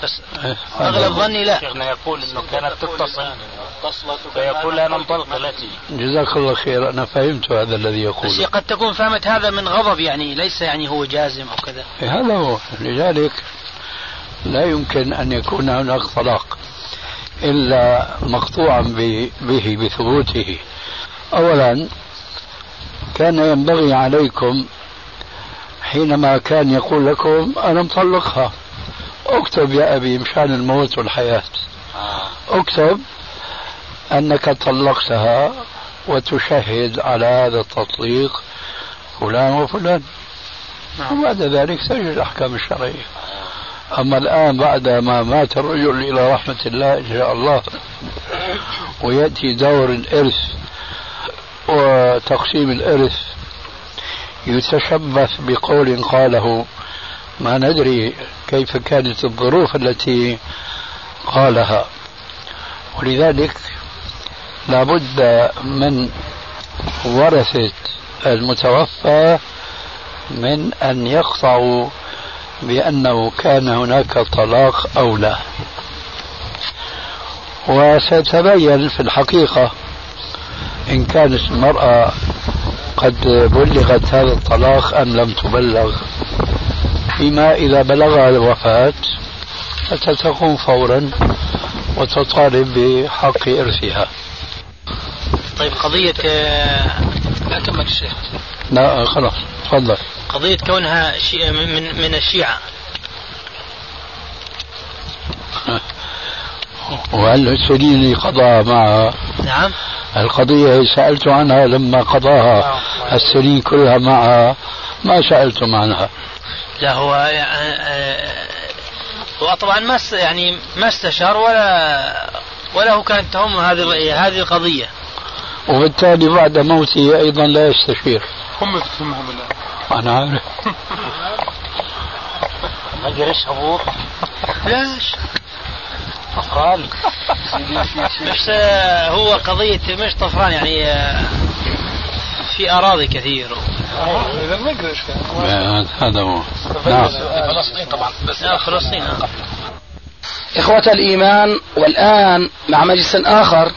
[SPEAKER 12] بس
[SPEAKER 4] إيه، هذا-
[SPEAKER 12] ظني لا.
[SPEAKER 5] شيخنا يقول إنه كانت تتصل. فيقول أنا مطلقه لا تجي
[SPEAKER 4] جزاك الله خير. أنا فهمت هذا الذي
[SPEAKER 12] بس
[SPEAKER 4] يقول
[SPEAKER 12] قد تكون فهمت هذا من غضب يعني ليس يعني هو جازم أو كذا.
[SPEAKER 4] هذا هو. لذلك لا يمكن أن يكون هناك طلاق إلا مقطوعا به بثبوته. أولا كان ينبغي عليكم حينما كان يقول لكم أنا مطلقها. اكتب يا أبي مشان الموت والحياة. اكتب أنك طلقتها وتشهد على هذا التطليق فلان وفلان. وبعد ذلك تجد الأحكام الشرعية. أما الآن بعد ما مات الرجل إلى رحمة الله إن شاء الله ويأتي دور الإرث وتقسيم الإرث يتشبث بقول قاله ما ندري كيف كانت الظروف التي قالها. ولذلك لابد من ورثة المتوفى من أن يقطعوا بأنه كان هناك طلاق أو لا. وسيتبين في الحقيقة إن كانت المرأة قد بلغت هذا الطلاق أم لم تبلغ. فيما إذا بلغها الوفاة فتقوم فورا وتطالب بحق إرثها.
[SPEAKER 12] طيب قضية
[SPEAKER 2] لا كمل الشيخ؟
[SPEAKER 4] لا خلاص تفضل.
[SPEAKER 12] قضية كونها من من الشيعة.
[SPEAKER 4] وهل السنين قضاها معها؟
[SPEAKER 12] نعم.
[SPEAKER 4] القضية سألت عنها لما قضاها. السنين كلها معها. ما سألتم عنها.
[SPEAKER 12] لا هو آه، هو طبعا ما يعني ما استشار ولا ولا هو كانت تهم هذه هذه القضية.
[SPEAKER 4] وبالتالي بعد موته أيضا لا يستشير
[SPEAKER 6] هم تفهمهم الآن.
[SPEAKER 4] أنا عارف.
[SPEAKER 12] ما قرش أبوك ليش؟ طفران. مش هو قضية مش طفران يعني آه، في أراضي كثير.
[SPEAKER 6] إذا ما قرش
[SPEAKER 4] هذا هو. نعم.
[SPEAKER 2] فلسطين طبعا بس
[SPEAKER 12] نعم فلسطين
[SPEAKER 2] إخوة الإيمان والآن مع مجلس آخر.